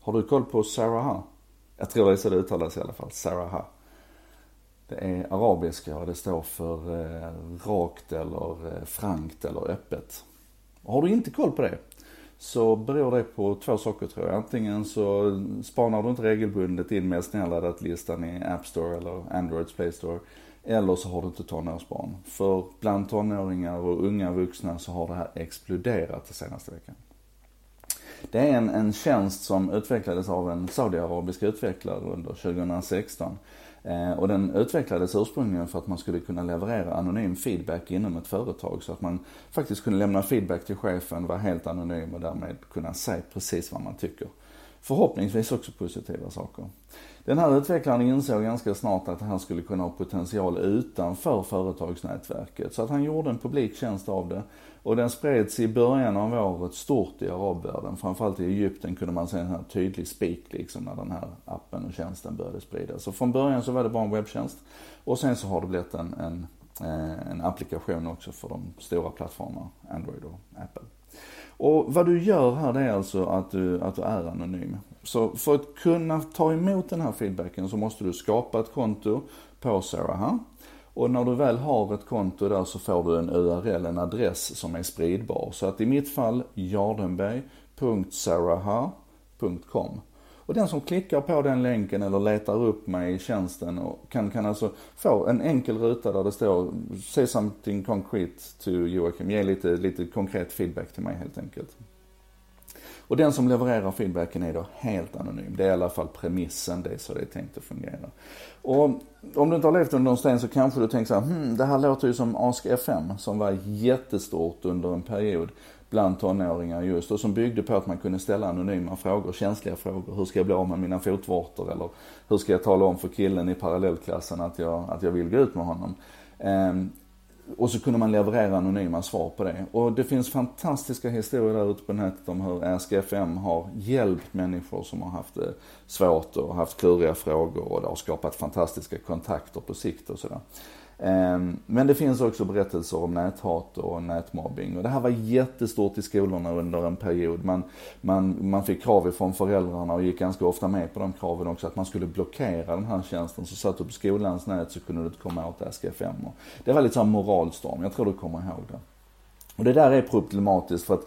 Har du koll på Saraha? Jag tror det är så det uttalas i alla fall, Saraha. Det är arabiska och det står för eh, rakt eller eh, frankt eller öppet. Har du inte koll på det så beror det på två saker tror jag. Antingen så spanar du inte regelbundet in med nedladdat-listan i App Store eller Androids Play Store. Eller så har du inte tonårsbarn. För bland tonåringar och unga vuxna så har det här exploderat den senaste veckan. Det är en, en tjänst som utvecklades av en saudiarabisk utvecklare under 2016. Eh, och den utvecklades ursprungligen för att man skulle kunna leverera anonym feedback inom ett företag. Så att man faktiskt kunde lämna feedback till chefen, vara helt anonym och därmed kunna säga precis vad man tycker. Förhoppningsvis också positiva saker. Den här utvecklaren insåg ganska snart att det här skulle kunna ha potential utanför företagsnätverket. Så att han gjorde en publik tjänst av det. Och den spreds i början av året stort i arabvärlden. Framförallt i Egypten kunde man se en här tydlig spik liksom när den här appen och tjänsten började spridas. Så från början så var det bara en webbtjänst. Och sen så har det blivit en, en, eh, en applikation också för de stora plattformarna, Android och Apple. Och vad du gör här det är alltså att du, att du är anonym. Så för att kunna ta emot den här feedbacken så måste du skapa ett konto på Saraha. Och när du väl har ett konto där så får du en URL, en adress som är spridbar. Så att i mitt fall, jardenberg.saraha.com. Och den som klickar på den länken eller letar upp mig i tjänsten och kan, kan alltså få en enkel ruta där det står Say something concrete to Joakim. Ge lite, lite konkret feedback till mig helt enkelt. Och den som levererar feedbacken är då helt anonym. Det är i alla fall premissen, det är så det är tänkt att fungera. Och om du inte har levt under en sten så kanske du tänker så här, hmm, det här låter ju som Ask FM som var jättestort under en period bland tonåringar just och som byggde på att man kunde ställa anonyma frågor, känsliga frågor. Hur ska jag bli av med mina fotvårtor? Eller hur ska jag tala om för killen i parallellklassen att jag, att jag vill gå ut med honom? Um, och så kunde man leverera anonyma svar på det. Och det finns fantastiska historier där ute på nätet om hur AskFM har hjälpt människor som har haft det svårt och haft kluriga frågor och det har skapat fantastiska kontakter på sikt och sådär. Ehm, men det finns också berättelser om näthat och nätmobbing. Och det här var jättestort i skolorna under en period. Man, man, man fick krav ifrån föräldrarna och gick ganska ofta med på de kraven också. Att man skulle blockera den här tjänsten. Så satt du på skolans nät så kunde du inte komma åt SKFM. Det var lite sån moralstorm. Jag tror du kommer ihåg det. Och det där är problematiskt för att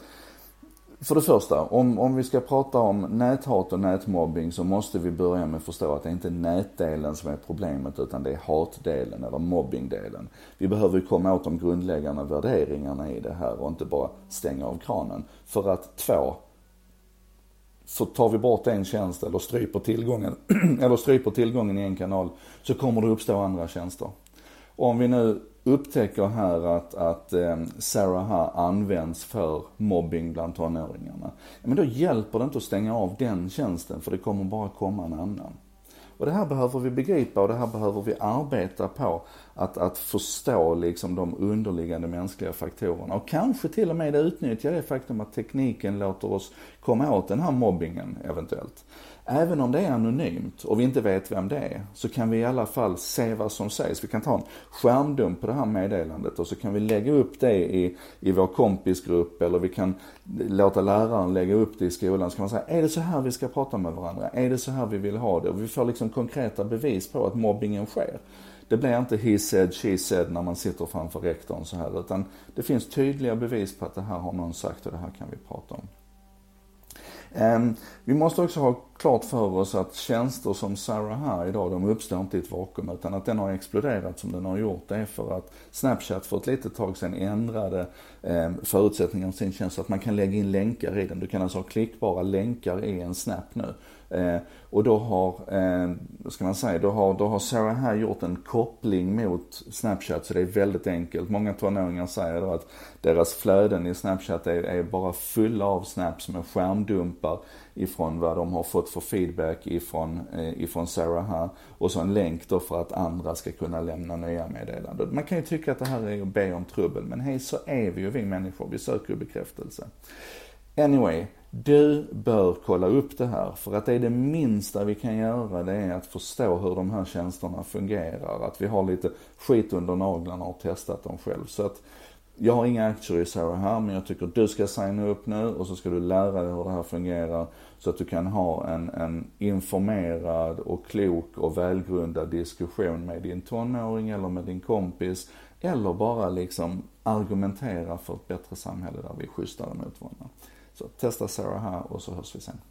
för det första, om, om vi ska prata om näthat och nätmobbing så måste vi börja med att förstå att det är inte nätdelen som är problemet utan det är hatdelen eller mobbingdelen. Vi behöver ju komma åt de grundläggande värderingarna i det här och inte bara stänga av kranen. För att två, så tar vi bort en tjänst eller stryper tillgången, eller stryper tillgången i en kanal så kommer det uppstå andra tjänster. Och om vi nu upptäcker här att, att ehm, Sarah här används för mobbing bland tonåringarna. Men då hjälper det inte att stänga av den tjänsten för det kommer bara komma en annan. Och det här behöver vi begripa och det här behöver vi arbeta på. Att, att förstå liksom de underliggande mänskliga faktorerna. Och kanske till och med utnyttja det faktum att tekniken låter oss komma åt den här mobbingen eventuellt. Även om det är anonymt och vi inte vet vem det är, så kan vi i alla fall se vad som sägs. Vi kan ta en skärmdump på det här meddelandet och så kan vi lägga upp det i, i vår kompisgrupp eller vi kan låta läraren lägga upp det i skolan. Så kan man säga, är det så här vi ska prata med varandra? Är det så här vi vill ha det? Och vi får liksom konkreta bevis på att mobbingen sker. Det blir inte he said, she said när man sitter framför rektorn så här, utan det finns tydliga bevis på att det här har någon sagt och det här kan vi prata om. Ehm, vi måste också ha klart för oss att tjänster som Sarah här idag, de uppstår inte i ett vakuum utan att den har exploderat som den har gjort. Det är för att Snapchat för ett litet tag sedan ändrade ehm, förutsättningarna för sin tjänst så att man kan lägga in länkar i den. Du kan alltså ha klickbara länkar i en Snap nu. Eh, och då har, eh, vad ska man säga, då har, då har Sarah här gjort en koppling mot Snapchat så det är väldigt enkelt. Många tonåringar säger då att deras flöden i Snapchat är, är bara fulla av snaps med skärmdumpar ifrån vad de har fått för feedback ifrån, eh, ifrån Sarah här. Och så en länk då för att andra ska kunna lämna nya meddelanden. Man kan ju tycka att det här är att be om trubbel, men hej så är vi ju vi människor, vi söker ju bekräftelse. Anyway, du bör kolla upp det här för att det är det minsta vi kan göra det är att förstå hur de här tjänsterna fungerar. Att vi har lite skit under naglarna och testat dem själv. Så att jag har inga aktier i Sarah här, men jag tycker du ska signa upp nu och så ska du lära dig hur det här fungerar. Så att du kan ha en, en informerad och klok och välgrundad diskussion med din tonåring eller med din kompis. Eller bara liksom argumentera för ett bättre samhälle där vi är schysstare mot varandra. Så testa Sarah här och så hörs vi sen.